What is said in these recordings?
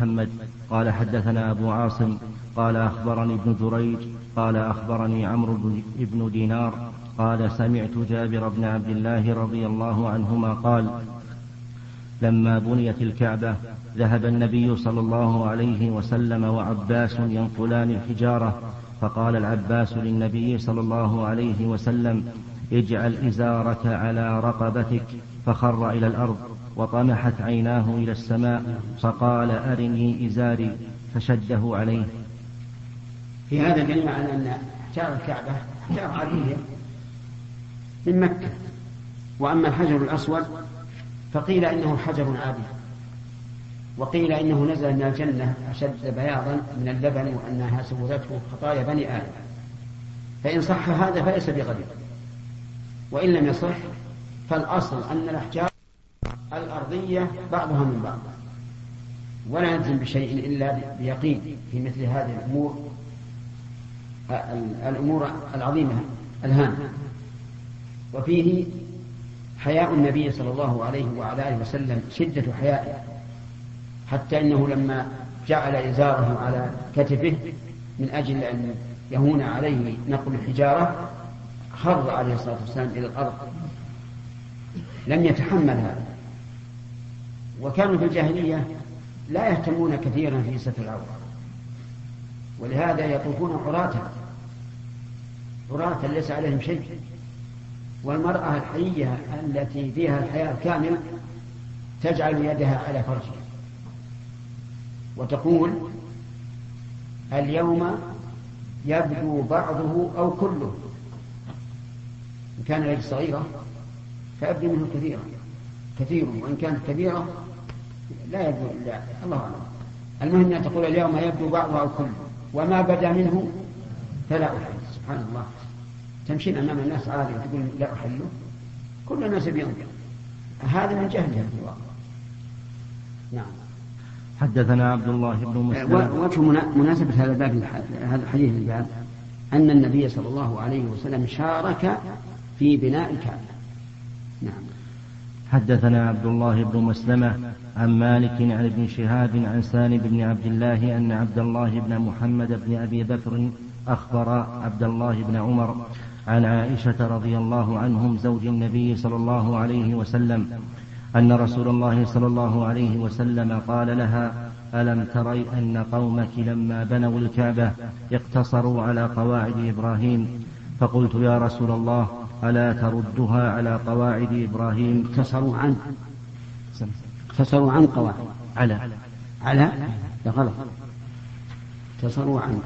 محمد. قال حدثنا أبو عاصم. قال أخبرني ابن جريج. قال أخبرني عمرو بن دينار. قال سمعت جابر بن عبد الله رضي الله عنهما قال لما بنيت الكعبة ذهب النبي صلى الله عليه وسلم وعباس ينقلان الحجارة. فقال العباس للنبي صلى الله عليه وسلم اجعل إزارك على رقبتك. فخر إلى الأرض. وطمحت عيناه إلى السماء فقال أرني إزاري فشده عليه. في هذا دليل على أن حجار الكعبة حجار عادية من مكة. وأما الحجر الأسود فقيل إنه حجر عادي وقيل إنه نزل من الجنة أشد بياضا من اللبن وأنها سودته خطايا بني آدم. فإن صح هذا فليس بغريب وإن لم يصح فالأصل أن الأحجار الأرضية بعضها من بعض. ولا نلزم بشيء إلا بيقين في مثل هذه الأمور الأمور العظيمة الهامة وفيه حياء النبي صلى الله عليه وعلى آله وسلم شدة حيائه. حتى إنه لما جعل إزاره على كتفه من أجل أن يهون عليه نقل الحجارة خر عليه الصلاة والسلام إلى الأرض. لم يتحمل هذا. وكانوا في الجاهلية لا يهتمون كثيرا في ستر العورة. ولهذا يطوفون عراة. عراة ليس عليهم شيء. والمرأة الحية التي فيها الحياة الكامل تجعل يدها على فرجها. وتقول اليوم يبدو بعضه أو كله. إن كان اليد صغيرة فيبدو منه كثيرا. كثير وإن كانت كبيرة لا يبدو إلا الله أعلم. المهم أن تقول اليوم يبدو بعضه أو كله وما بدا منه فلا أحل. سبحان الله. تمشين أمام الناس عادي وتقول لا أحله كل الناس بينظر هذا من جهلها في الواقع نعم. حدثنا عبد الله بن مسلم. وجه مناسبة هذا الباب هذا الحديث الباب. أن النبي صلى الله عليه وسلم شارك في بناء الكعبة. نعم. حدثنا عبد الله بن مسلمة عن مالك عن ابن شهاب عن سالم بن عبد الله أن عبد الله بن محمد بن أبي بكر أخبر عبد الله بن عمر عن عائشة رضي الله عنهم زوج النبي صلى الله عليه وسلم أن رسول الله صلى الله عليه وسلم قال لها ألم تري أن قومك لما بنوا الكعبة اقتصروا على قواعد إبراهيم؟ فقلت يا رسول الله ألا تردها على قواعد إبراهيم. اقتصروا عن. اقتصروا عن قواعد. على. على. لا غلط. اقتصروا عن.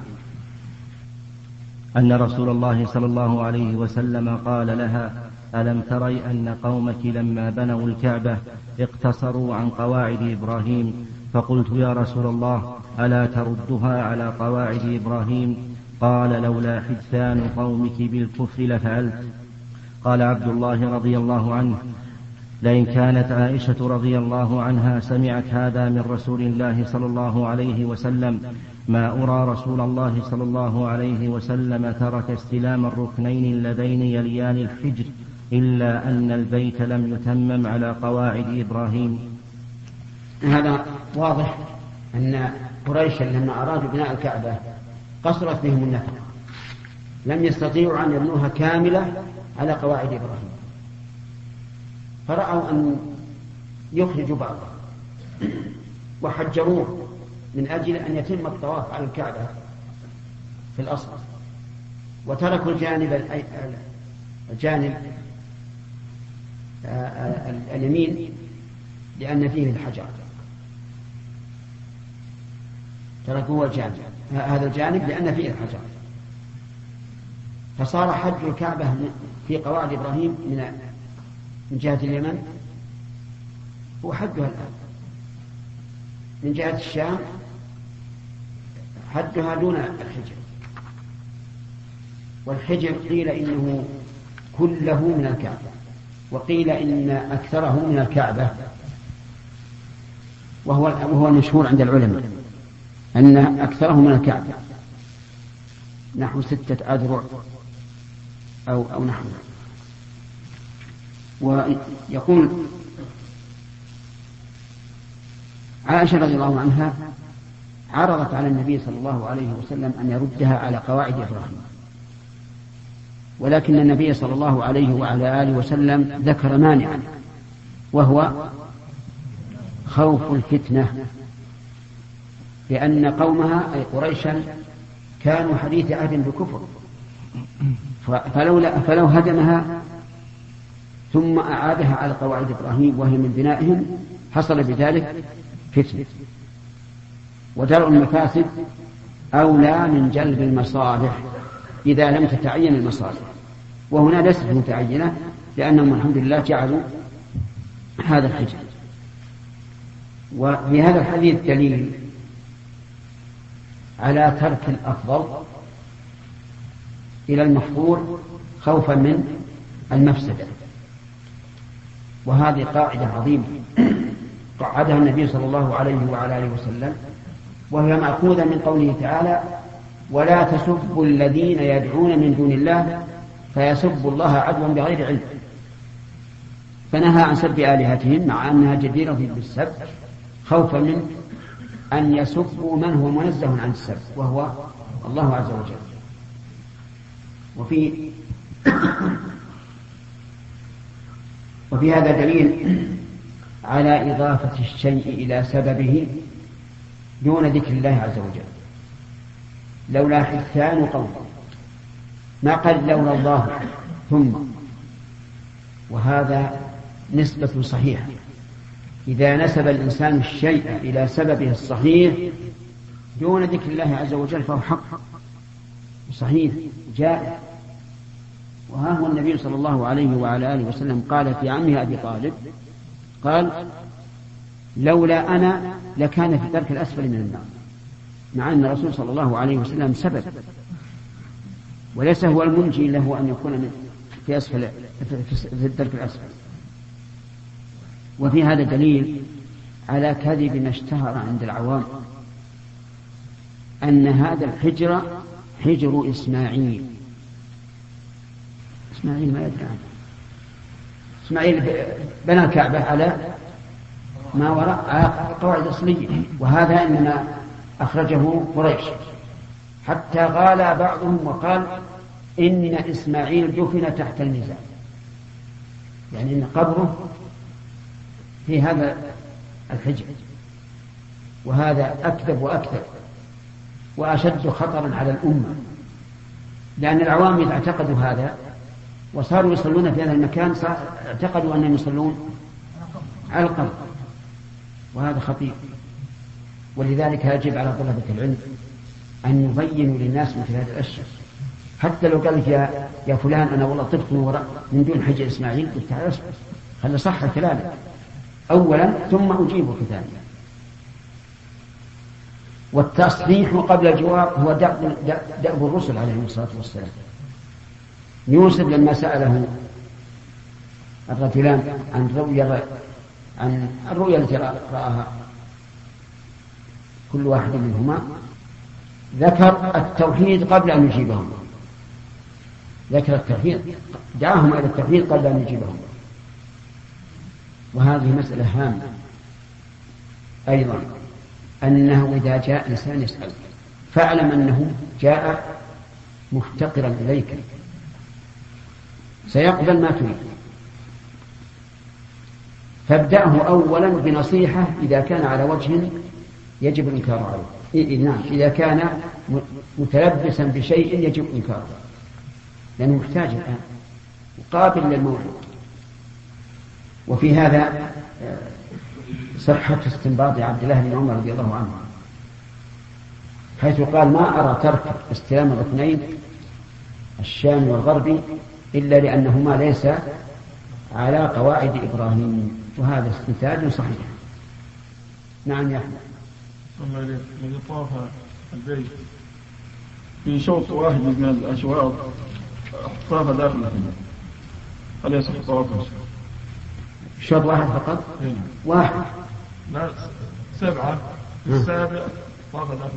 أن رسول الله صلى الله عليه وسلم قال لها ألم تري أن قومك لما بنوا الكعبة اقتصروا عن قواعد إبراهيم؟ فقلت يا رسول الله ألا تردها على قواعد إبراهيم؟ قال لولا حدثان قومك بالكفر لفعلت. قال عبد الله رضي الله عنه لئن كانت عائشة رضي الله عنها سمعت هذا من رسول الله صلى الله عليه وسلم ما أرى رسول الله صلى الله عليه وسلم ترك استلام الركنين اللذين يليان الحجر إلا أن البيت لم يتمم على قواعد إبراهيم. هذا واضح أن قريشا لما أرادوا بناء الكعبة قصرت بهم النفق لم يستطيعوا أن يبنوها كاملة على قواعد إبراهيم. فرأوا أن يخرجوا بعضها وحجروه من أجل أن يتم الطواف على الكعبة في الأصل. وتركوا الجانب الجانب اليمين لأن فيه الحجر. تركوه الجانب هذا الجانب لأن فيه الحجر. فصار حج الكعبة في قواعد إبراهيم من من جهة اليمن. هو حجها الآن. من جهة الشام حدها دون الحجر. والحجر قيل إنه كله من الكعبة وقيل إن أكثره من الكعبة. وهو وهو المشهور عند العلماء أن أكثره من الكعبة. نحو ستة أذرع. أو أو نحو. ويقول عائشة رضي الله عنها عرضت على النبي صلى الله عليه وسلم أن يردها على قواعد إبراهيم. ولكن النبي صلى الله عليه وعلى آله وسلم ذكر مانعا وهو خوف الفتنة لأن قومها أي قريشا كانوا حديث عهد بكفر. فلو, فلو هدمها ثم أعادها على قواعد إبراهيم وهي من بنائهم حصل بذلك فتنة. ودرء المفاسد أولى من جلب المصالح إذا لم تتعين المصالح. وهنا ليست متعينة لأنهم الحمد لله جعلوا هذا الحجر وفي هذا الحديث دليل على ترك الأفضل إلى المفضول خوفا من المفسدة. وهذه قاعدة عظيمة. قعدها النبي صلى الله عليه وعلى آله وسلم وهي مأخوذة من قوله تعالى ولا تسبوا الذين يدعون من دون الله فيسبوا الله عدوا بغير علم. فنهى عن سب آلهتهم مع أنها جديرة بالسب خوفا من أن يسبوا من هو منزه عن السب وهو الله عز وجل. وفي وفي هذا دليل على إضافة الشيء إلى سببه دون ذكر الله عز وجل. لولا حثان قوم ما قال لولا الله ثم؟ وهذا نسبة صحيحة. إذا نسب الإنسان الشيء إلى سببه الصحيح دون ذكر الله عز وجل فهو حق. صحيح جائز. وها هو النبي صلى الله عليه وعلى آله وسلم قال في عمه أبي طالب قال لولا أنا لكان في الدرك الأسفل من النار. مع أن الرسول صلى الله عليه وسلم سبب وليس هو المنجي له أن يكون في أسفل في الدرك الأسفل. وفي هذا دليل على كذب ما اشتهر عند العوام أن هذا الحجر حجر إسماعيل. إسماعيل ما يدري عنه. إسماعيل بنى الكعبة على ما وراء القواعد الأصلية وهذا إنما أخرجه قريش. حتى غال بعضهم وقال إن إسماعيل دفن تحت الميزان. يعني إن قبره في هذا الحجر. وهذا أكذب وأكذب وأشد خطرا على الأمة لأن العوام إذا اعتقدوا هذا وصاروا يصلون في هذا المكان اعتقدوا أنهم يصلون على القبر. وهذا خطير. ولذلك يجب على طلبة العلم أن يبينوا للناس مثل هذه الأشياء. حتى لو قال يا يا فلان أنا والله طفت من وراء من دون حجر إسماعيل قلت تعال اصبر. خلي صح كلامك. أولا ثم أجيبك ثانيا والتصحيح قبل الجواب هو دأب, دأب الرسل عليهم الصلاة والسلام. يوسف لما سأله الرجلان عن رؤيا عن الرؤيا التي رآها كل واحد منهما ذكر التوحيد قبل أن يجيبهم. ذكر التوحيد دعاهم إلى التوحيد قبل أن يجيبهم. وهذه مسألة هامة. أيضا أنه إذا جاء إنسان يسأل فاعلم أنه جاء مفتقرا إليك. سيقبل ما تريد. فابدأه أولا بنصيحة إذا كان على وجه يجب الإنكار عليه إيه نعم إذا كان متلبسا بشيء يجب إنكاره. لأنه محتاج الآن قابل للموعد وفي هذا آه، صحة استنباط عبد الله بن عمر رضي الله عنه حيث قال ما أرى ترك استلام الركنين الشام والغربي إلا لأنهما ليس على قواعد إبراهيم وهذا استنتاج صحيح. نعم يا أحمد. الذي طاف البيت. في شوط واحد من الأشواط طاف داخل الحمام هل يصح طوافه؟ شوط واحد فقط؟ إيه. واحد. لا سبعة. السابع طاف داخل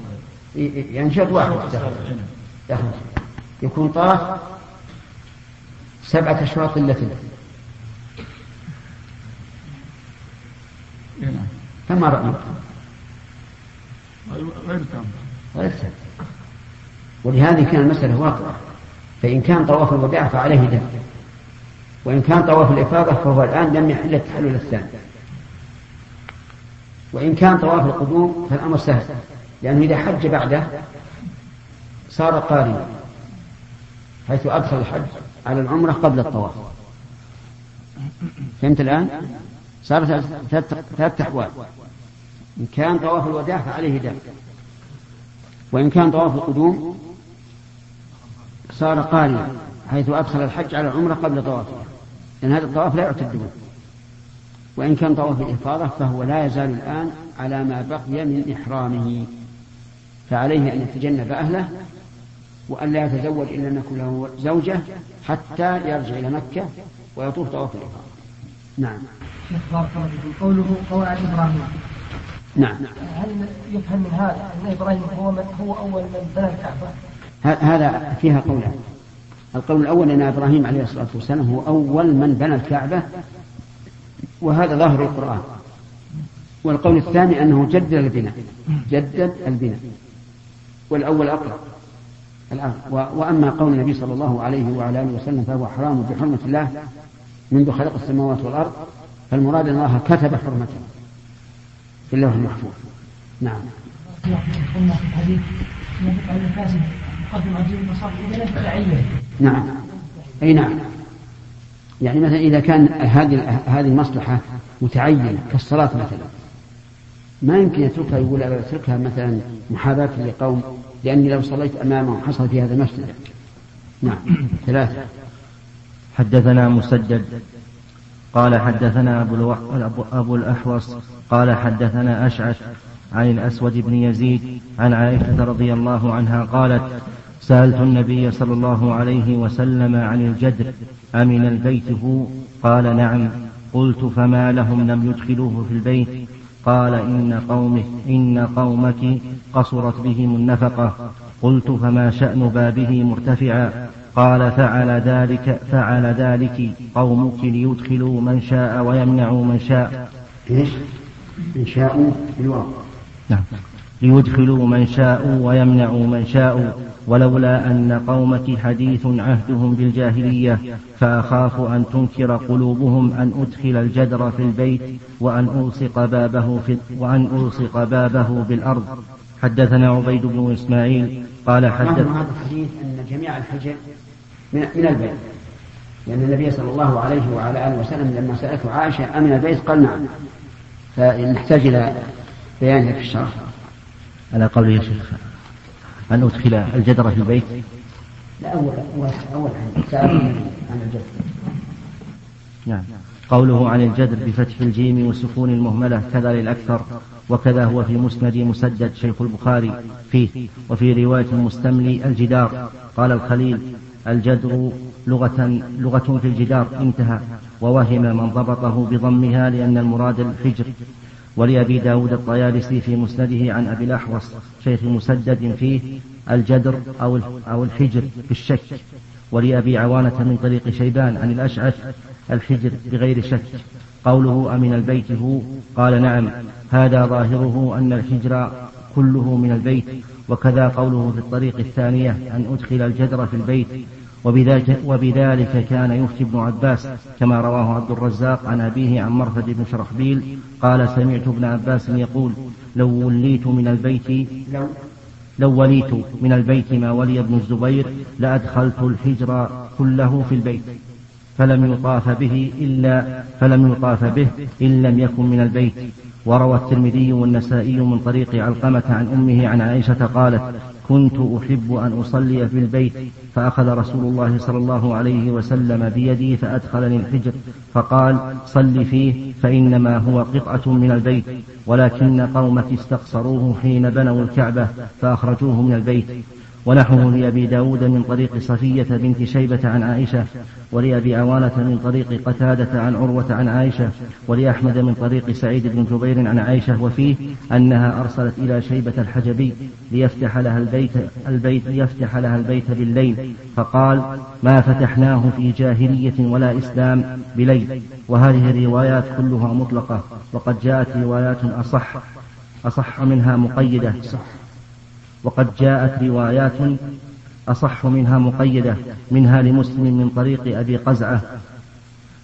يعني شوط واحد. داخل يكون طاف سبعة أشواط إلا ثلث فما رأيك؟ غير تام غير تام ولهذه كان المسألة واقعة. فإن كان طواف الوداع فعليه دم. وإن كان طواف الإفاضة فهو الآن لم يحل التحلل الثاني. وإن كان طواف القدوم فالأمر سهل. لأنه إذا حج بعده صار قارنا حيث أدخل الحج. على العمرة قبل الطواف. فهمت الآن؟ صارت ثلاثة أحوال. إن كان طواف الوداع فعليه دم وإن كان طواف القدوم صار قارنا حيث أدخل الحج على العمرة قبل طوافه. لأن هذا الطواف لا يعتد به وإن كان طواف الإفاضة فهو لا يزال الآن على ما بقي من إحرامه. فعليه أن يتجنب أهله وأن لا يتزوج إلا أن يكون له زوجة حتى يرجع إلى مكة ويطوف طواف الإفاضة نعم. شيخ بارك الله فيكم. قوله قواعد إبراهيم. نعم. هل يفهم من هذا أن إبراهيم هو من هو أول من بنى الكعبة؟ هذا فيها قولان. القول الأول أن إبراهيم عليه الصلاة والسلام هو أول من بنى الكعبة وهذا ظاهر القرآن. والقول الثاني أنه جدد البناء. جدد البناء. والأول أقرب. الآن. وأما قول النبي صلى الله عليه وعلى آله وسلم فهو حرام بحرمة الله منذ خلق السماوات والأرض فالمراد أن الله كتب حرمته في اللوح المحفوظ. نعم. نعم. أي نعم. يعني مثلا إذا كان هذه هذه المصلحة متعينة كالصلاة مثلا ما يمكن يتركها يقول أتركها مثلا محاباة لقوم لأني لو صليت أمامهم حصل في هذا المسجد. نعم. ثلاثة. حدثنا مسدد. قال حدثنا أبو. أبو الأحوص. قال حدثنا أشعث عن الأسود بن يزيد عن عائشة رضي الله عنها قالت سألت النبي صلى الله عليه وسلم عن الجدر أمن البيت هو؟ قال نعم. قلت فما لهم لم يدخلوه في البيت. قال إن قومه إن قومك قصرت بهم النفقة. قلت فما شأن بابه مرتفعا؟ قال فعل ذلك فعل ذلك قومك ليدخلوا من شاء ويمنعوا من شاء. إيش؟ من شاء بالواو نعم. ليدخلوا من شاءوا ويمنعوا من شاءوا. ولولا أن قومك حديث عهدهم بالجاهلية فأخاف أن تنكر قلوبهم أن أدخل الجدر في البيت وأن ألصق بابه في وأن ألصق بابه بالأرض. حدثنا عبيد بن إسماعيل قال حدث هذا الحديث أن جميع الحجر من, من البيت. لأن النبي صلى الله عليه وعلى آله وسلم لما سألته عائشة أمن البيت؟ قال نعم. فنحتاج إلى بيانه في الشرح. على قوله يا شيخ. أن أدخل الجدر في البيت؟ لا أول أول سأل عن الجدر. نعم. قوله عن الجدر بفتح الجيم والسكون المهملة كذا للأكثر وكذا هو في مسند مسدد شيخ البخاري فيه وفي رواية المستملي الجدار. قال الخليل الجدر لغة, لغة في الجدار انتهى. ووهم من ضبطه بضمها لأن المراد الحجر ولأبي داود الطيالسي في مسنده عن أبي الأحوص شيخ مسدد فيه الجدر أو أو الحجر بالشك. ولأبي عوانة من طريق شيبان عن الأشعث الحجر بغير شك. قوله أمن البيت هو؟ قال نعم. هذا ظاهره أن الحجر كله من البيت. وكذا قوله في الطريق الثانية أن أدخل الجدر في البيت. وبذلك, وبذلك كان يفتي ابن عباس كما رواه عبد الرزاق عن أبيه عن مرثد بن شرحبيل قال سمعت ابن عباس يقول لو وليت من البيت لو وليت من البيت ما ولي ابن الزبير لأدخلت الحجر كله في البيت فلم يطاف به إلا فلم يطاف به إن لم يكن من البيت. وروى الترمذي والنسائي من طريق علقمة عن أمه عن عائشة قالت كنت أحب أن أصلي في البيت فأخذ رسول الله صلى الله عليه وسلم بيدي فأدخلني الحجر فقال صل فيه فإنما هو قطعة من البيت ولكن قومك استقصروه حين بنوا الكعبة فأخرجوه من البيت. ونحوه لأبي داود من طريق صفية بنت شيبة عن عائشة ولأبي عوانة من طريق قتادة عن عروة عن عائشة ولأحمد من طريق سعيد بن جبير عن عائشة وفيه أنها أرسلت إلى شيبة الحجبي ليفتح لها البيت, البيت ليفتح لها البيت بالليل فقال ما فتحناه في جاهلية ولا إسلام بليل وهذه الروايات كلها مطلقة وقد جاءت روايات أصح أصح منها مقيدة وقد جاءت روايات أصح منها مقيدة منها لمسلم من طريق أبي قزعة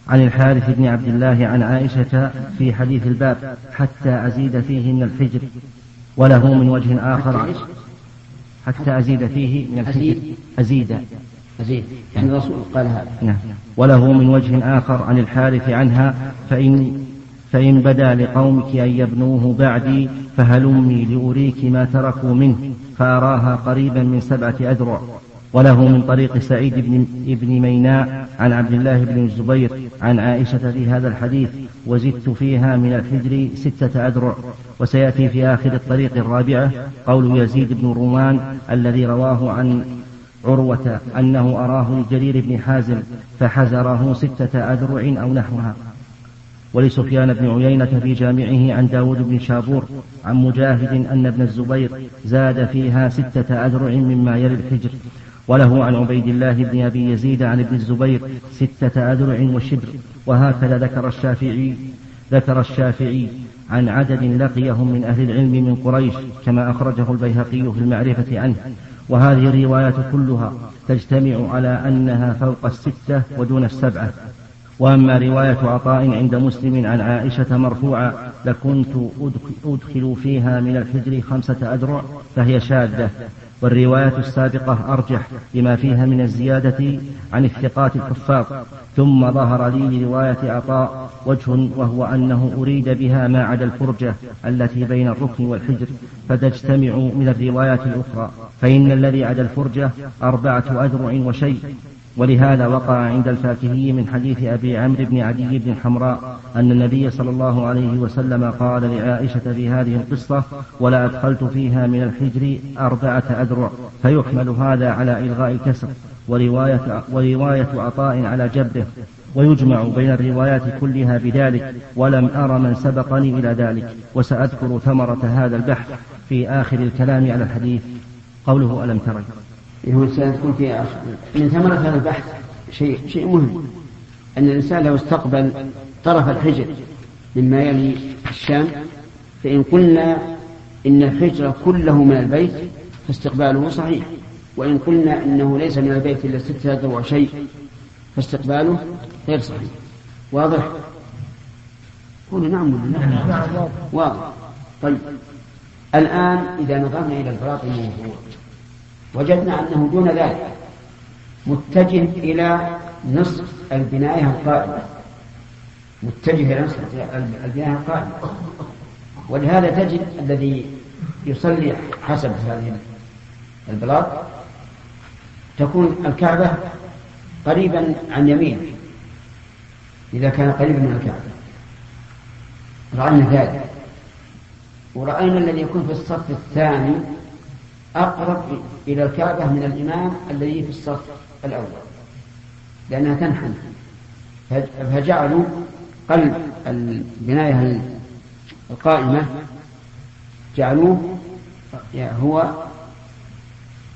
عن الحارث بن عبد الله عن عائشة في حديث الباب حتى أزيد فيه من الحجر وله من وجه آخر حتى أزيد فيه من الحجر. أزيد. أزيد. يعني الرسول قال هذا. نعم. وله من وجه آخر عن الحارث عنها فإن فإن بدا لقومك أن يبنوه بعدي فهلمي لأريك ما تركوا منه؟ فأراها قريبا من سبعة أذرع. وله من طريق سعيد بن, ابن ميناء عن عبد الله بن الزبير عن عائشة في هذا الحديث وزدت فيها من الحجر ستة أذرع وسيأتي في آخر الطريق الرابعة قول يزيد بن رومان الذي رواه عن عروة أنه أراه لجرير بن حازم فحزره ستة أذرع أو نحوها. ولسفيان بن عيينة في جامعه عن داود بن شابور عن مجاهد أن ابن الزبير زاد فيها ستة أذرع مما يلي الحجر. وله عن عبيد الله بن أبي يزيد عن ابن الزبير ستة أذرع وشبر. وهكذا ذكر الشافعي ذكر الشافعي عن عدد لقيهم من أهل العلم من قريش كما أخرجه البيهقي في المعرفة عنه. وهذه الروايات كلها تجتمع على أنها فوق الستة ودون السبعة. وأما رواية عطاء عند مسلم عن عائشة مرفوعة لكنت أدخل فيها من الحجر خمسة أذرع فهي شاذة. والرواية السابقة أرجح لما فيها من الزيادة عن الثقات الحفاظ. ثم ظهر لي لرواية عطاء وجه وهو أنه أريد بها ما عدا الفرجة التي بين الركن والحجر فتجتمع من الروايات الأخرى. فإن الذي عدا الفرجة أربعة أذرع وشيء. ولهذا وقع عند الفاكهي من حديث أبي عمرو بن عدي بن حمراء أن النبي صلى الله عليه وسلم قال لعائشة في هذه القصة ولا أدخلت فيها من الحجر أربعة أذرع فيحمل هذا على إلغاء الكسر ورواية, ورواية عطاء على جبره ويجمع بين الروايات كلها بذلك ولم أر من سبقني إلى ذلك وسأذكر ثمرة هذا البحث في آخر الكلام على الحديث. قوله ألم تري هو سيكون في من ثمرة هذا البحث شيء شيء مهم. أن الإنسان لو استقبل طرف الحجر مما يلي الشام فإن قلنا إن الحجر كله من البيت فاستقباله صحيح. وإن قلنا إنه ليس من البيت إلا ستة أذرع شيء فاستقباله غير صحيح. واضح؟ قولوا نعم ولا نعم واضح. طيب. الآن إذا نظرنا إلى البلاط الموضوع وجدنا أنه دون ذلك متجه إلى نصف البناية القائمة. متجه إلى نصف البناية القائمة. ولهذا تجد الذي يصلي حسب هذه البلاط تكون الكعبة قريبا عن يمينه إذا كان قريبا من الكعبة. رأينا ذلك. ورأينا الذي يكون في الصف الثاني أقرب إلى الكعبة من الإمام الذي في الصف الأول لأنها تنحني. فجعلوا قلب البناية القائمة جعلوه هو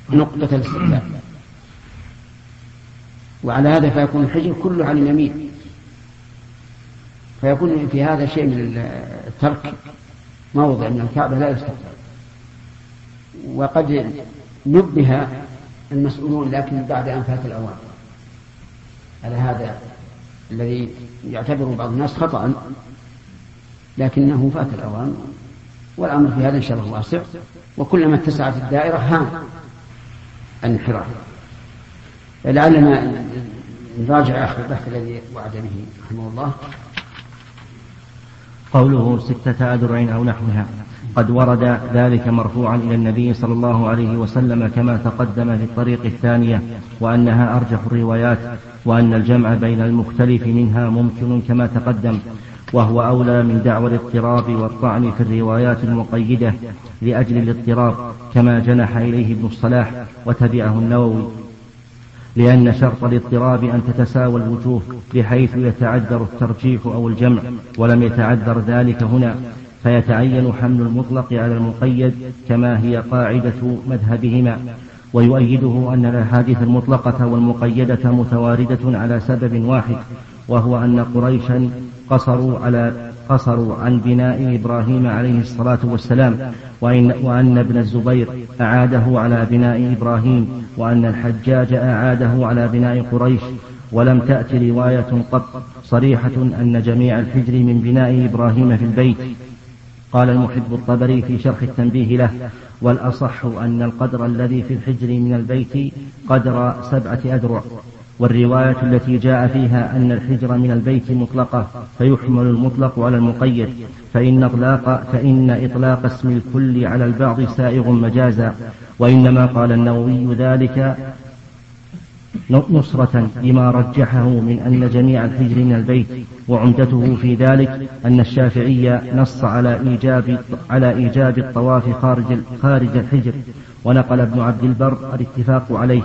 نقطة الاستقبال. وعلى هذا فيكون الحجر كله على اليمين. فيكون في هذا شيء من الترك موضع من الكعبة لا يستقبل. وقد نبه المسؤولون لكن بعد أن فات الأوان. على هذا الذي يعتبر بعض الناس خطأ لكنه فات الأوان والأمر في هذا إن شاء الله واسع وكلما اتسعت الدائرة هان الانحراف. لعلنا نراجع آخر البحث الذي وعد به رحمه الله. قوله ستة أذرع أو نحوها. قد ورد ذلك مرفوعا إلى النبي صلى الله عليه وسلم كما تقدم في الطريق الثانية وأنها أرجح الروايات وأن الجمع بين المختلف منها ممكن كما تقدم وهو أولى من دعوى الاضطراب والطعن في الروايات المقيدة لأجل الاضطراب كما جنح إليه ابن الصلاح وتبعه النووي لأن شرط الاضطراب أن تتساوى الوجوه بحيث يتعذر الترجيح أو الجمع ولم يتعذر ذلك هنا. فيتعين حمل المطلق على المقيد كما هي قاعدة مذهبهما ويؤيده أن الأحاديث المطلقة والمقيدة متواردة على سبب واحد وهو أن قريشا قصروا على قصروا عن بناء إبراهيم عليه الصلاة والسلام وإن وأن ابن الزبير أعاده على بناء إبراهيم وأن الحجاج أعاده على بناء قريش ولم تأت رواية قط صريحة أن جميع الحجر من بناء إبراهيم في البيت. قال المحب الطبري في شرح التنبيه له والأصح أن القدر الذي في الحجر من البيت قدر سبعة أذرع والرواية التي جاء فيها أن الحجر من البيت مطلقة فيحمل المطلق على المقيد فإن إطلاق فإن إطلاق اسم الكل على البعض سائغ مجازا وإنما قال النووي ذلك نصرة لما رجحه من أن جميع الحجر من البيت وعمدته في ذلك أن الشافعي نص على إيجاب على إيجاب الطواف خارج خارج الحجر. ونقل ابن عبد البر الاتفاق عليه.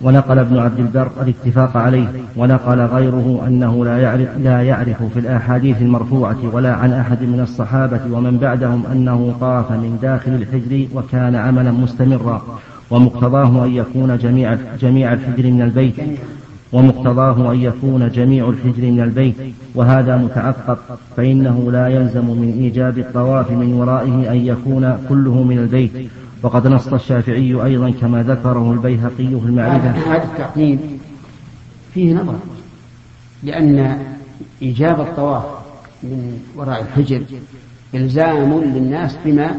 ونقل ابن عبد البر الاتفاق عليه. ونقل غيره أنه لا يعرف, لا يعرف في الأحاديث المرفوعة ولا عن أحد من الصحابة ومن بعدهم أنه طاف من داخل الحجر وكان عملا مستمرا. ومقتضاه أن يكون جميع جميع الحجر من البيت. ومقتضاه أن يكون جميع الحجر من البيت. وهذا متعقب فإنه لا يلزم من إيجاب الطواف من ورائه أن يكون كله من البيت. وقد نص الشافعي أيضا كما ذكره البيهقي في المعرفة. هذا التعقيب فيه نظر لأن إيجاب الطواف من وراء الحجر إلزام للناس بما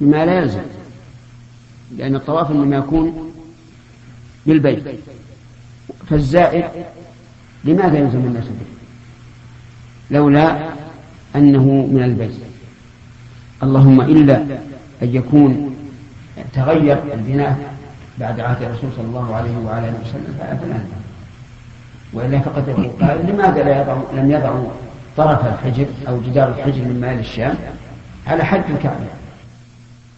بما لا يلزم. لأن الطواف إنما يكون بالبيت. فالزائر لماذا يلزم الناس به؟ لولا أنه من البيت. اللهم إلا أن يكون تغير البناء بعد عهد الرسول صلى الله عليه وعلى آله وسلم فلا وإلا فقد قال لماذا لا يضع لم يضعوا طرف الحجر أو جدار الحجر من مال الشام على حد الكعبة؟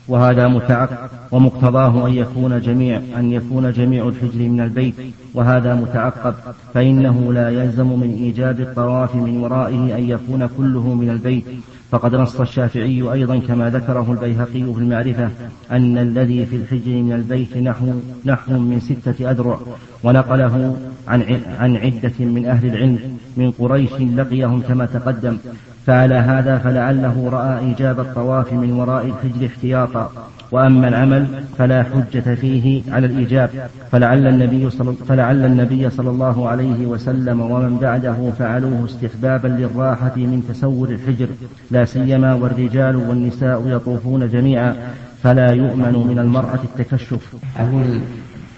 وهذا متعقب ومقتضاه أن يكون جميع أن يكون جميع الحجر من البيت وهذا متعقب فإنه لا يلزم من إيجاد الطواف من ورائه أن يكون كله من البيت. فقد نص الشافعي أيضا كما ذكره البيهقي في المعرفة أن الذي في الحجر من البيت نحو نحو من ستة أذرع ونقله عن عن عدة من أهل العلم من قريش لقيهم كما تقدم. فعلى هذا فلعله رأى إيجاب الطواف من وراء الحجر احتياطا وأما العمل فلا حجة فيه على الإيجاب. فلعل النبي صلى, فلعل النبي صلى الله عليه وسلم ومن بعده فعلوه استحبابا للراحة من تسور الحجر لا سيما والرجال والنساء يطوفون جميعا فلا يؤمن من المرأة التكشف. أقول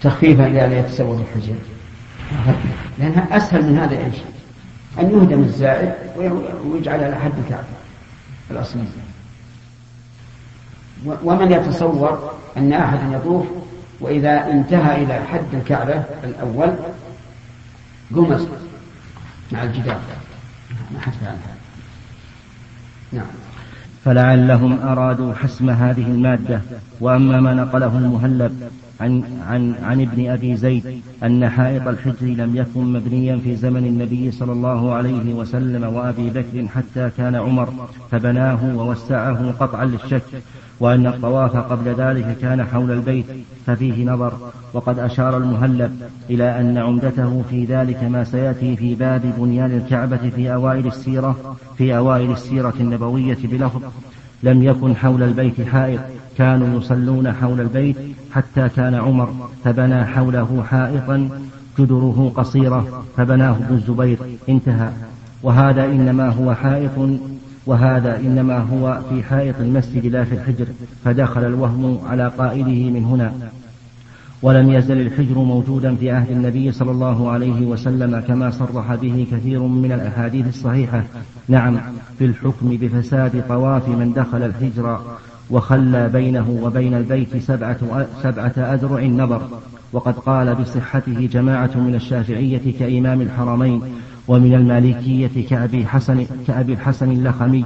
تخفيفا لأن يتسور الحجر. لأنها أسهل من هذا إيش؟ أن يهدم الزائد ويجعل على حد الكعبة الأصلي ومن يتصور أن أحدا يطوف وإذا انتهى إلى حد الكعبة الأول قمص مع الجدار. ما حد فعل نعم. فلعلهم أرادوا حسم هذه المادة وأما ما نقله المهلب عن, عن, عن ابن أبي زيد أن حائط الحجر لم يكن مبنيا في زمن النبي صلى الله عليه وسلم وأبي بكر حتى كان عمر فبناه ووسعه قطعا للشك وأن الطواف قبل ذلك كان حول البيت ففيه نظر وقد أشار المهلب إلى أن عمدته في ذلك ما سيأتي في باب بنيان الكعبة في أوائل السيرة في أوائل السيرة النبوية بلفظ. لم يكن حول البيت حائط. كانوا يصلون حول البيت حتى كان عمر فبنى حوله حائطا جدره قصيرة فبناه ابن الزبير. انتهى. وهذا إنما هو حائط وهذا إنما هو في حائط المسجد لا في الحجر فدخل الوهم على قائله من هنا. ولم يزل الحجر موجودا في عهد النبي صلى الله عليه وسلم كما صرح به كثير من الأحاديث الصحيحة. نعم في الحكم بفساد طواف من دخل الحجر وخلى بينه وبين البيت سبعة, سبعة أذرع نظر وقد قال بصحته جماعة من الشافعية كإمام الحرمين ومن المالكية كأبي حسن كأبي الحسن اللخمي.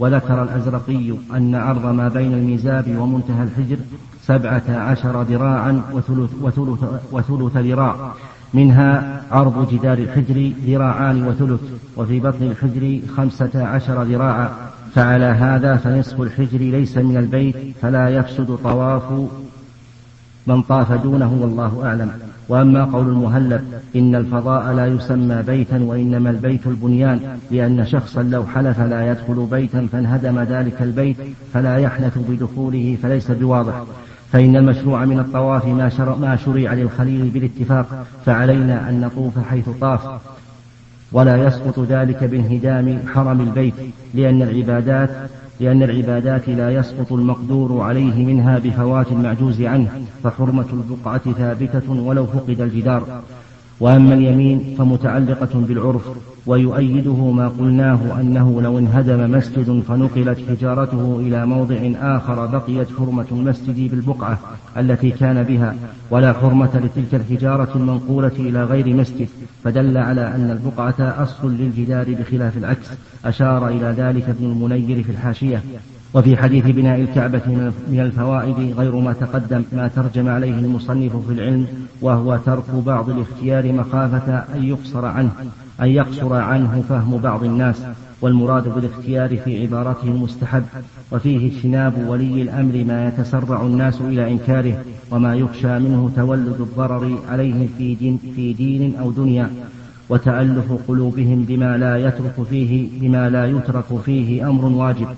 وذكر الأزرقي أن عرض ما بين الميزاب ومنتهى الحجر سبعة عشر ذراعا وثلث, وثلث, وثلث ذراع. منها عرض جدار الحجر ذراعان وثلث وفي بطن الحجر خمسة عشر ذراعا. فعلى هذا فنصف الحجر ليس من البيت فلا يفسد طواف من طاف دونه والله أعلم. وأما قول المهلب إن الفضاء لا يسمى بيتا وإنما البيت البنيان لأن شخصا لو حلف لا يدخل بيتا فانهدم ذلك البيت فلا يحنث بدخوله فليس بواضح. فإن المشروع من الطواف ما شرع, ما شرع للخليل بالاتفاق فعلينا أن نطوف حيث طاف. ولا يسقط ذلك بانهدام حرم البيت لأن العبادات لأن العبادات لا يسقط المقدور عليه منها بفوات المعجوز عنه فحرمة البقعة ثابتة ولو فقد الجدار. وأما اليمين فمتعلقة بالعرف ويؤيده ما قلناه أنه لو انهدم مسجد فنقلت حجارته إلى موضع آخر بقيت حرمة المسجد بالبقعة التي كان بها ولا حرمة لتلك الحجارة المنقولة إلى غير مسجد فدل على أن البقعة أصل للجدار بخلاف العكس أشار إلى ذلك ابن المنير في الحاشية. وفي حديث بناء الكعبة من الفوائد غير ما تقدم ما ترجم عليه المصنف في العلم وهو ترك بعض الاختيار مخافة أن يقصر عنه أن يقصر عنه فهم بعض الناس والمراد بالاختيار في عبارته المستحب. وفيه اجتناب ولي الأمر ما يتسرع الناس إلى إنكاره وما يخشى منه تولد الضرر عليهم في دين, في دين أو دنيا. وتألف قلوبهم بما لا يترك فيه بما لا يترك فيه أمر واجب.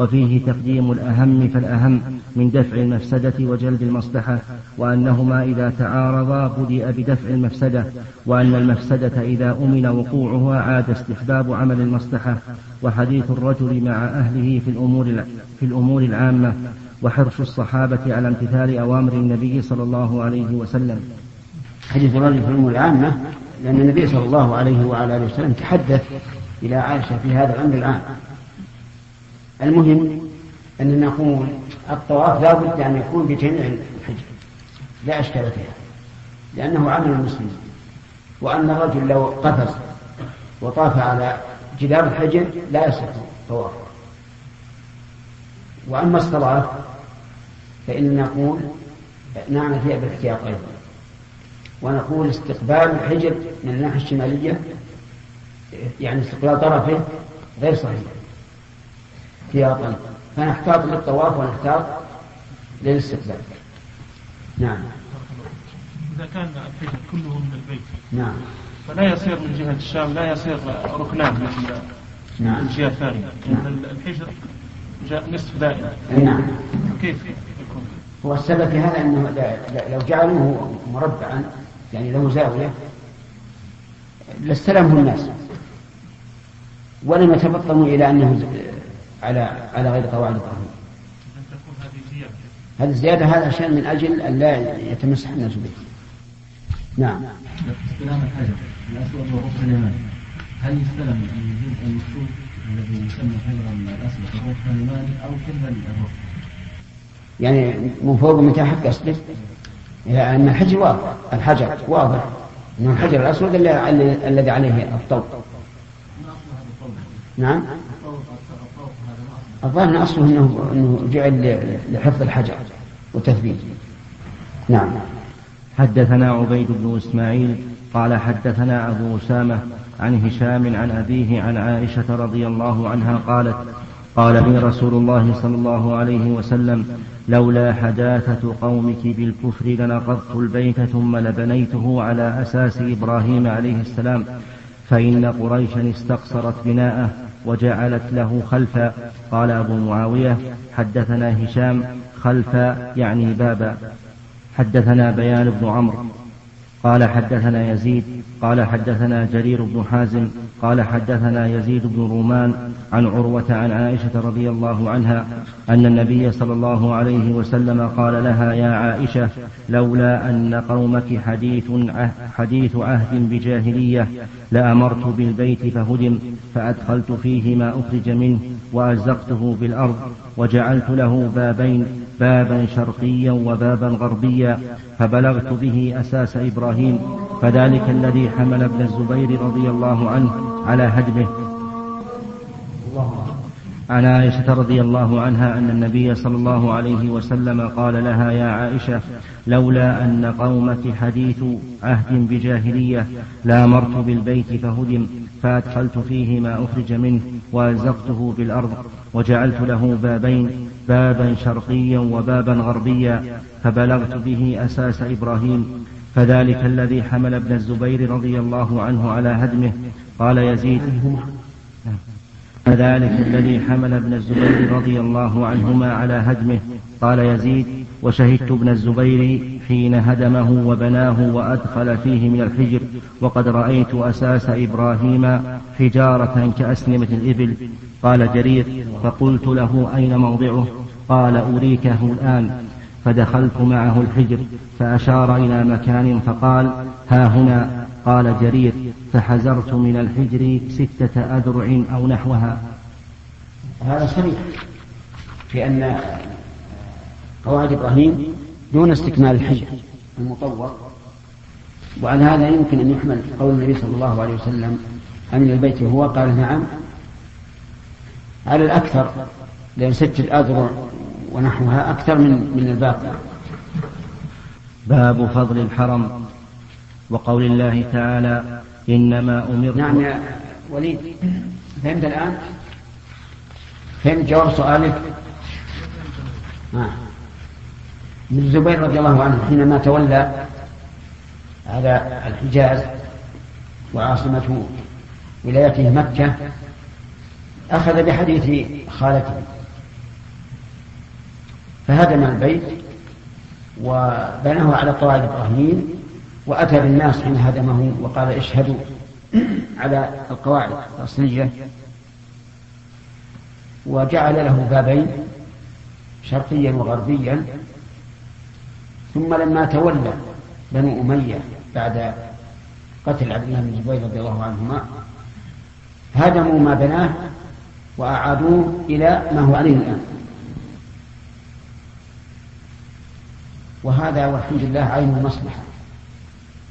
وفيه تقديم الأهم فالأهم من دفع المفسدة وجلب المصلحة وأنهما إذا تعارضا بدأ بدفع المفسدة وأن المفسدة إذا أمن وقوعها عاد استحباب عمل المصلحة وحديث الرجل مع أهله في الأمور في الأمور العامة وحرص الصحابة على امتثال أوامر النبي صلى الله عليه وسلم. حديث الرجل في الأمور العامة لأن النبي صلى الله عليه وعلى آله وسلم تحدث إلى عائشة في هذا الأمر العام. المهم أننا نقول الطواف لا بد أن يكون بجميع الحجر. لا أشكال فيها. لأنه عمل المسلمين. وأن الرجل لو قفز وطاف على جدار الحجر لا يصح طواف وأما الصلاة فإن نقول نعمل فيها بالاحتياط أيضا. ونقول استقبال الحجر من الناحية الشمالية يعني استقبال طرفه غير صحيح. احتياطا. فنحتاط للطواف ونحتاط للاستقبال. نعم. إذا كان الحجر كله من البيت نعم. فلا يصير من جهة الشام لا يصير ركنان مثل نعم. الجهة الثانية لأن الحجر جاء نصف دائرة نعم. كيف يكون؟ هو السبب في هذا أنه لو جعلوه مربعا يعني له زاوية لاستلمه الناس. ولم يتبطنوا إلى أنه على على غير قواعد إبراهيم. هذه الزيادة هذا عشان من أجل أن لا يتمسح الناس به. نعم. استلام الحجر الأسود والركن اليماني هل يستلم الجزء المكتوب الذي يسمى حجرا الأسود والركن اليماني أو كل الركن؟ يعني من فوق ومن تحت قصدك؟ لأن الحجر واضح الحجر واضح أنه الحجر الأسود الذي عليه الطوق نعم الظاهر أصله أنه أنه جعل لحفظ الحجر وتثبيته نعم. حدثنا عبيد بن إسماعيل قال حدثنا أبو أسامة عن هشام عن أبيه عن عائشة رضي الله عنها قالت قال لي رسول الله صلى الله عليه وسلم لولا حداثة قومك بالكفر لنقضت البيت ثم لبنيته على أساس إبراهيم عليه السلام فإن قريشا استقصرت بناءه وجعلت له خلفا قال أبو معاوية حدثنا هشام خلفا يعني بابا. حدثنا بيان بن عمرو. قال حدثنا يزيد قال حدثنا جرير بن حازم قال حدثنا يزيد بن رومان عن عروة عن عائشة رضي الله عنها أن النبي صلى الله عليه وسلم قال لها يا عائشة لولا أن قومك حديث حديث عهد بجاهلية لأمرت بالبيت فهدم فأدخلت فيه ما أخرج منه وألزقته بالأرض وجعلت له بابين بابا شرقيا وبابا غربيا فبلغت به أساس إبراهيم فذلك الذي حمل ابن الزبير رضي الله عنه على هدمه. عن عائشة رضي الله عنها أن النبي صلى الله عليه وسلم قال لها يا عائشة لولا أن قومك حديث عهد بجاهلية لأمرت بالبيت فهدم فأدخلت فيه ما أخرج منه وألزقته بالأرض وجعلت له بابين بابا شرقيا وبابا غربيا فبلغت به أساس إبراهيم فذلك الذي حمل ابن الزبير رضي الله عنه على هدمه. قال يزيد. فذلك الذي حمل ابن الزبير رضي الله عنهما على هدمه. قال يزيد. وشهدت ابن الزبير حين هدمه وبناه وأدخل فيه من الحجر. وقد رأيت أساس إبراهيم حجارة كأسنمة الإبل. قال جرير. فقلت له أين موضعه؟ قال أريكه الآن. فدخلت معه الحجر فأشار إلى مكان فقال ها هنا. قال جرير فحزرت من الحجر ستة أذرع أو نحوها. هذا صريح في أن قواعد إبراهيم دون استكمال الحجر المطور وعلى هذا يمكن أن يحمل قول النبي صلى الله عليه وسلم أمن البيت وهو قال نعم على الأكثر لأن ستة أذرع ونحوها أكثر من من الباقي باب فضل الحرم وقول الله تعالى إنما أمرت نعم يا وليد فهمت الآن؟ فهمت جواب سؤالك؟ آه. ابن الزبير رضي الله عنه حينما تولى على الحجاز وعاصمة ولايته مكة أخذ بحديث خالته فهدم البيت وبناه على قواعد إبراهيم وأتى بالناس حين هدمه وقال اشهدوا على القواعد الأصلية. وجعل له بابين شرقيا وغربيا. ثم لما تولى بنو أمية بعد قتل عبد الله بن الزبير رضي الله عنهما هدموا ما بناه وأعادوه إلى ما هو عليه الآن. وهذا والحمد لله عين المصلحة.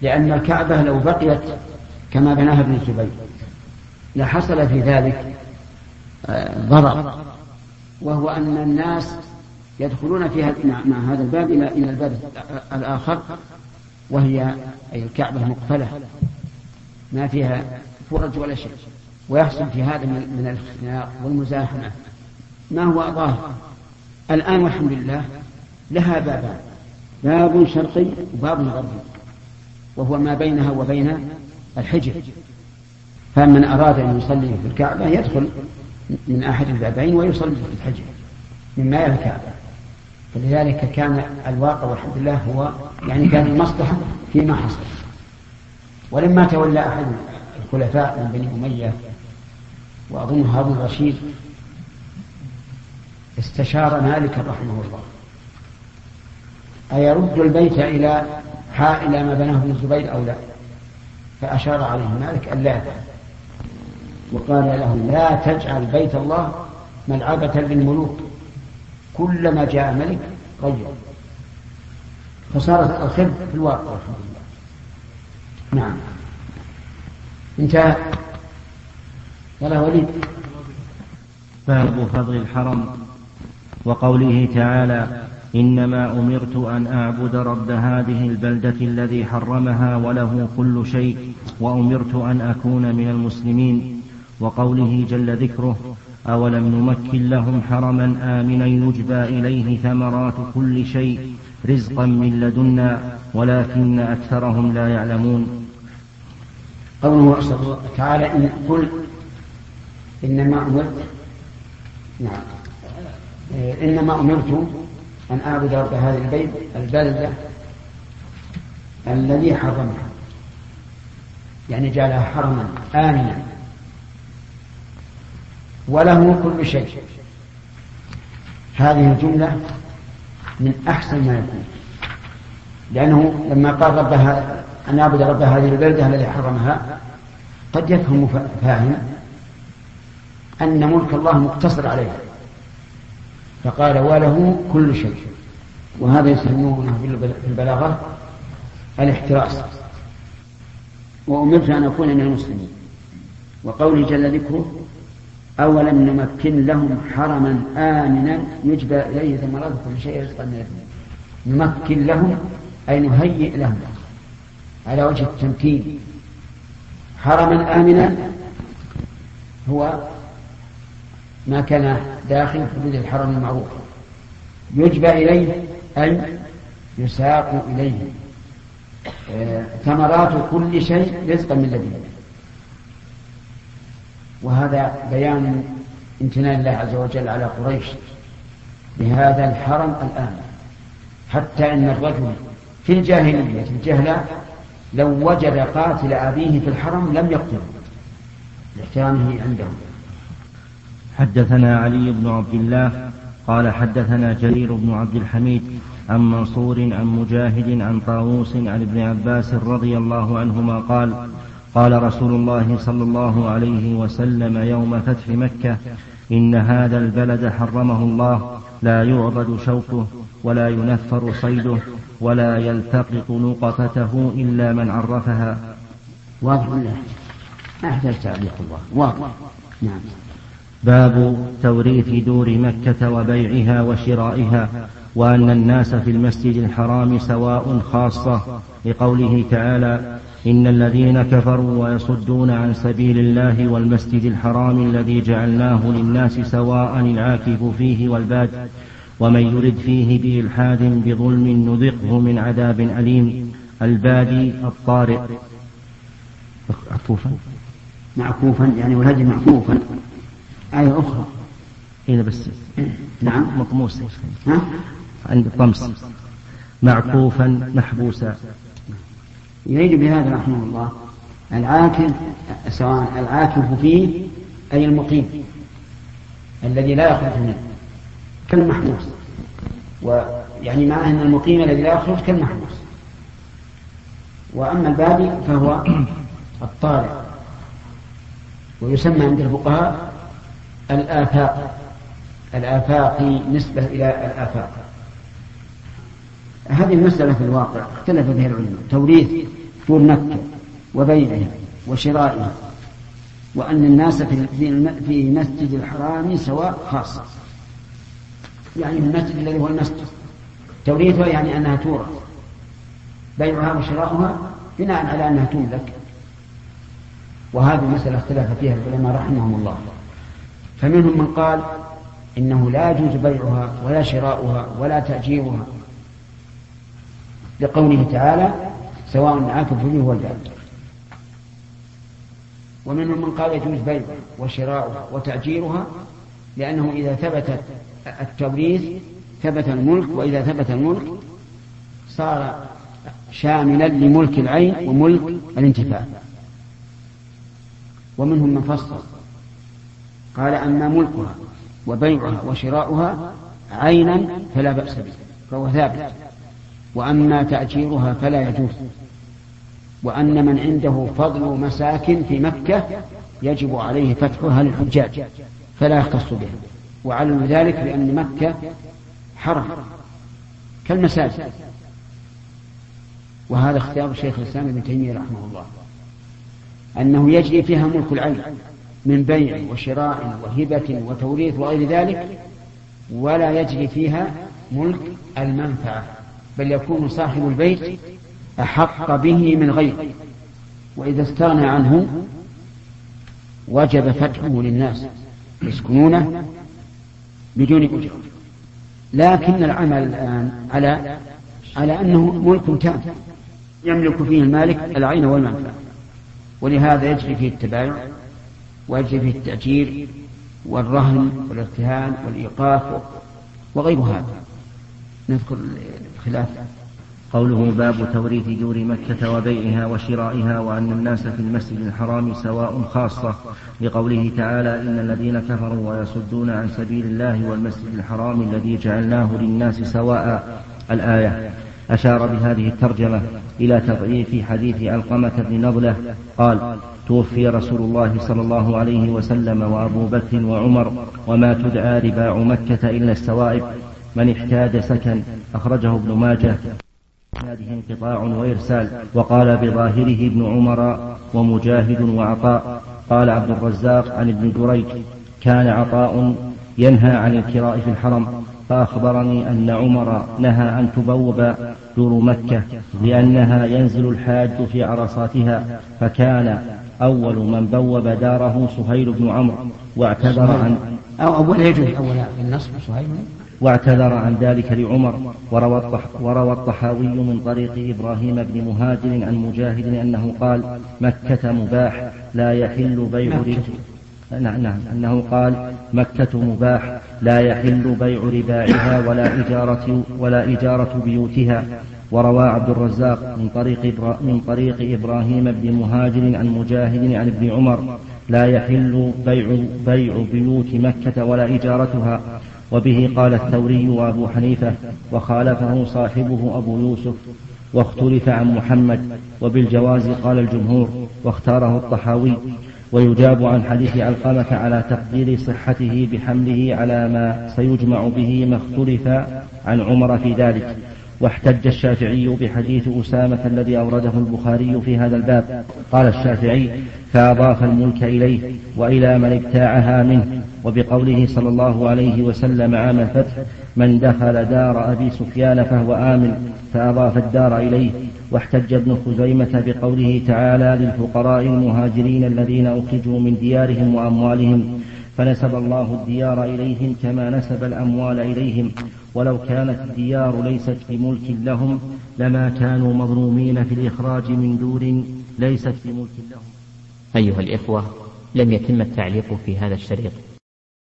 لأن الكعبة لو بقيت كما بناها ابن الزبير لحصل في ذلك آه، ضرر. وهو أن الناس يدخلون في مع هذا الباب إلى إلى الباب الآخر وهي أي الكعبة مقفلة ما فيها فرج ولا شيء. ويحصل في هذا من الاختناق والمزاحمة. ما هو ظاهر الآن والحمد لله لها بابان. باب شرقي وباب غربي وهو ما بينها وبين الحجر. فمن أراد أن يصلي في الكعبة يدخل من أحد البابين ويصلي في الحجر من ماء الكعبة. فلذلك كان الواقع والحمد لله هو يعني كان المصلحة فيما حصل. ولما تولى أحد الخلفاء من بني أمية وأظن هارون الرشيد استشار مالك رحمه الله. أيرد البيت إلى إلى ما بناه ابن الزبير أو لا؟ فأشار عليه مالك أن لا. وقال له لا تجعل بيت الله ملعبة للملوك كلما جاء ملك غير. فصارت الخير في الواقع الحمد لله نعم. انتهى. يلا وليد. باب فضل الحرم وقوله تعالى إنما أمرت أن أعبد رب هذه البلدة الذي حرمها وله كل شيء وأمرت أن أكون من المسلمين. وقوله جل ذكره أولم نمكن لهم حرما آمنا يجبى إليه ثمرات كل شيء رزقا من لدنا ولكن أكثرهم لا يعلمون. قوله تعالى إن قل إنما أمرت نعم إنما أمرت أن أعبد رب هذه البيت البلدة الذي حرمها. يعني جعلها حرما آمنا. وله كل شيء. هذه الجملة من أحسن ما يكون. لأنه لما قال ربها أن يعبد رب هذه البلدة الذي حرمها قد يفهم فاهم أن ملك الله مقتصر عليها. فقال وله كل شيء. وهذا يسمونه في البلاغة الاحتراس. وأمرت أن أكون من المسلمين. وقوله جل ذكره أولم نمكن لهم حرما آمنا يجبى إليه ثمرات كل شيء رزقا من نمكن لهم أي نهيئ لهم. على وجه التمكين. حرما آمنا هو ما كان داخل حدود الحرم المعروف. يجبى إليه أي يساق إليه. آه، ثمرات كل شيء رزقا من لدنا وهذا بيان امتنان الله عز وجل على قريش بهذا الحرم الآن. حتى أن الرجل في الجاهلية في الجهلة لو وجد قاتل أبيه في الحرم لم يقتله. لاحترامه عندهم. حدثنا علي بن عبد الله قال حدثنا جرير بن عبد الحميد عن منصور عن مجاهد عن طاووس عن ابن عباس رضي الله عنهما قال قال رسول الله صلى الله عليه وسلم يوم فتح مكة إن هذا البلد حرمه الله لا يعبد شوكه ولا ينفر صيده ولا يلتقط نقطته إلا من عرفها. واضح ولا ما تعليق الله. واضح. نعم. باب توريث دور مكة وبيعها وشرائها وأن الناس في المسجد الحرام سواء خاصة. لقوله تعالى إن الذين كفروا ويصدون عن سبيل الله والمسجد الحرام الذي جعلناه للناس سواء العاكف فيه والباد ومن يرد فيه بإلحاد بظلم نذقه من عذاب أليم. البادي الطارئ. معكوفا يعني والهدي معكوفا آية أخرى. هنا بس. نعم. مطموس ها؟ عند الطمس معكوفا محبوسا يريد بهذا رحمه الله العاكف سواء العاكف فيه أي المقيم الذي لا يخرج منه كالمحبوس. ويعني معناه أن المقيم الذي لا يخرج كالمحبوس. وأما البادي فهو الطالع ويسمى عند الفقهاء الآفاق. الآفاق نسبة إلى الآفاق. هذه المسألة في الواقع اختلف فيها العلماء. توريث دور مكة وبيعها وشرائها وأن الناس في في مسجد الحرام سواء خاصة يعني المسجد الذي هو المسجد. توريثها يعني أنها تورث. بيعها وشراؤها بناء على أنها تملك. وهذه المسألة اختلف فيها العلماء رحمهم الله. فمنهم من قال إنه لا يجوز بيعها ولا شراؤها ولا تأجيرها لقوله تعالى سواء فيه هو الباب ومنهم من قال يجوز بيعها وشراؤها وتأجيرها لأنه إذا ثبت التوريث ثبت الملك وإذا ثبت الملك صار شاملا لملك العين وملك الانتفاع. ومنهم من فصل قال أما ملكها وبيعها وشراؤها عينا فلا بأس به فهو ثابت. وأما تأجيرها فلا يجوز. وأن من عنده فضل مساكن في مكة يجب عليه فتحها للحجاج فلا يختص بها. وعلم ذلك بأن مكة حرم كالمساجد. وهذا اختيار شيخ الإسلام ابن تيمية رحمه الله أنه يجري فيها ملك العين. من بيع وشراء وهبة وتوريث وغير ذلك ولا يجري فيها ملك المنفعة بل يكون صاحب البيت أحق به من غيره وإذا استغنى عنه وجب فتحه للناس يسكنونه بدون أجرة. لكن العمل الآن على على أنه ملك تام يملك فيه المالك العين والمنفعة ولهذا يجري فيه التبايع ويجري فيه التأجير والرهن والارتهان والإيقاف وغير هذا. نذكر الخلاف. قوله باب توريث دور مكة وبيعها وشرائها وأن الناس في المسجد الحرام سواء خاصة. لقوله تعالى إن الذين كفروا ويصدون عن سبيل الله والمسجد الحرام الذي جعلناه للناس سواء. الآية أشار بهذه الترجمة. إلى تضعيف حديث علقمة بن نضلة قال توفي رسول الله صلى الله عليه وسلم وأبو بكر وعمر وما تدعى رباع مكة إلا السوائب من احتاج سكن أخرجه ابن ماجه. هذه انقطاع وإرسال وقال بظاهره ابن عمر ومجاهد وعطاء. قال عبد الرزاق عن ابن جريج كان عطاء ينهى عن الكراء في الحرم فأخبرني أن عمر نهى أن تبوب دور مكة لأنها ينزل الحاج في عرصاتها فكان أول من بوب داره سهيل بن عمرو واعتذر عن أو أول يجوز أول النصب سهيل. واعتذر عن ذلك لعمر وروى, وروى الطحاوي من طريق إبراهيم بن مهاجر عن مجاهد أنه قال مكة مباح لا يحل بيع نعم نعم. أنه قال مكة مباح لا يحل بيع رباعها ولا إجارة ولا إجارة بيوتها. وروى عبد الرزاق من طريق من طريق إبراهيم بن مهاجر عن مجاهد عن ابن عمر لا يحل بيع بيع بيوت مكة ولا إجارتها. وبه قال الثوري وأبو حنيفة وخالفه صاحبه أبو يوسف واختلف عن محمد. وبالجواز قال الجمهور واختاره الطحاوي. ويجاب عن حديث علقمة على تقدير صحته بحمله على ما سيجمع به ما اختلف عن عمر في ذلك. واحتج الشافعي بحديث أسامة الذي أورده البخاري في هذا الباب. قال الشافعي فأضاف الملك إليه وإلى من ابتاعها منه وبقوله صلى الله عليه وسلم عام الفتح من دخل دار أبي سفيان فهو آمن فأضاف الدار إليه واحتج ابن خزيمة بقوله تعالى للفقراء المهاجرين الذين أخرجوا من ديارهم وأموالهم فنسب الله الديار إليهم كما نسب الأموال إليهم. ولو كانت الديار ليست بملك لهم لما كانوا مظلومين في الإخراج من دور ليست بملك لهم. أيها الإخوة لم يتم التعليق في هذا الشريط.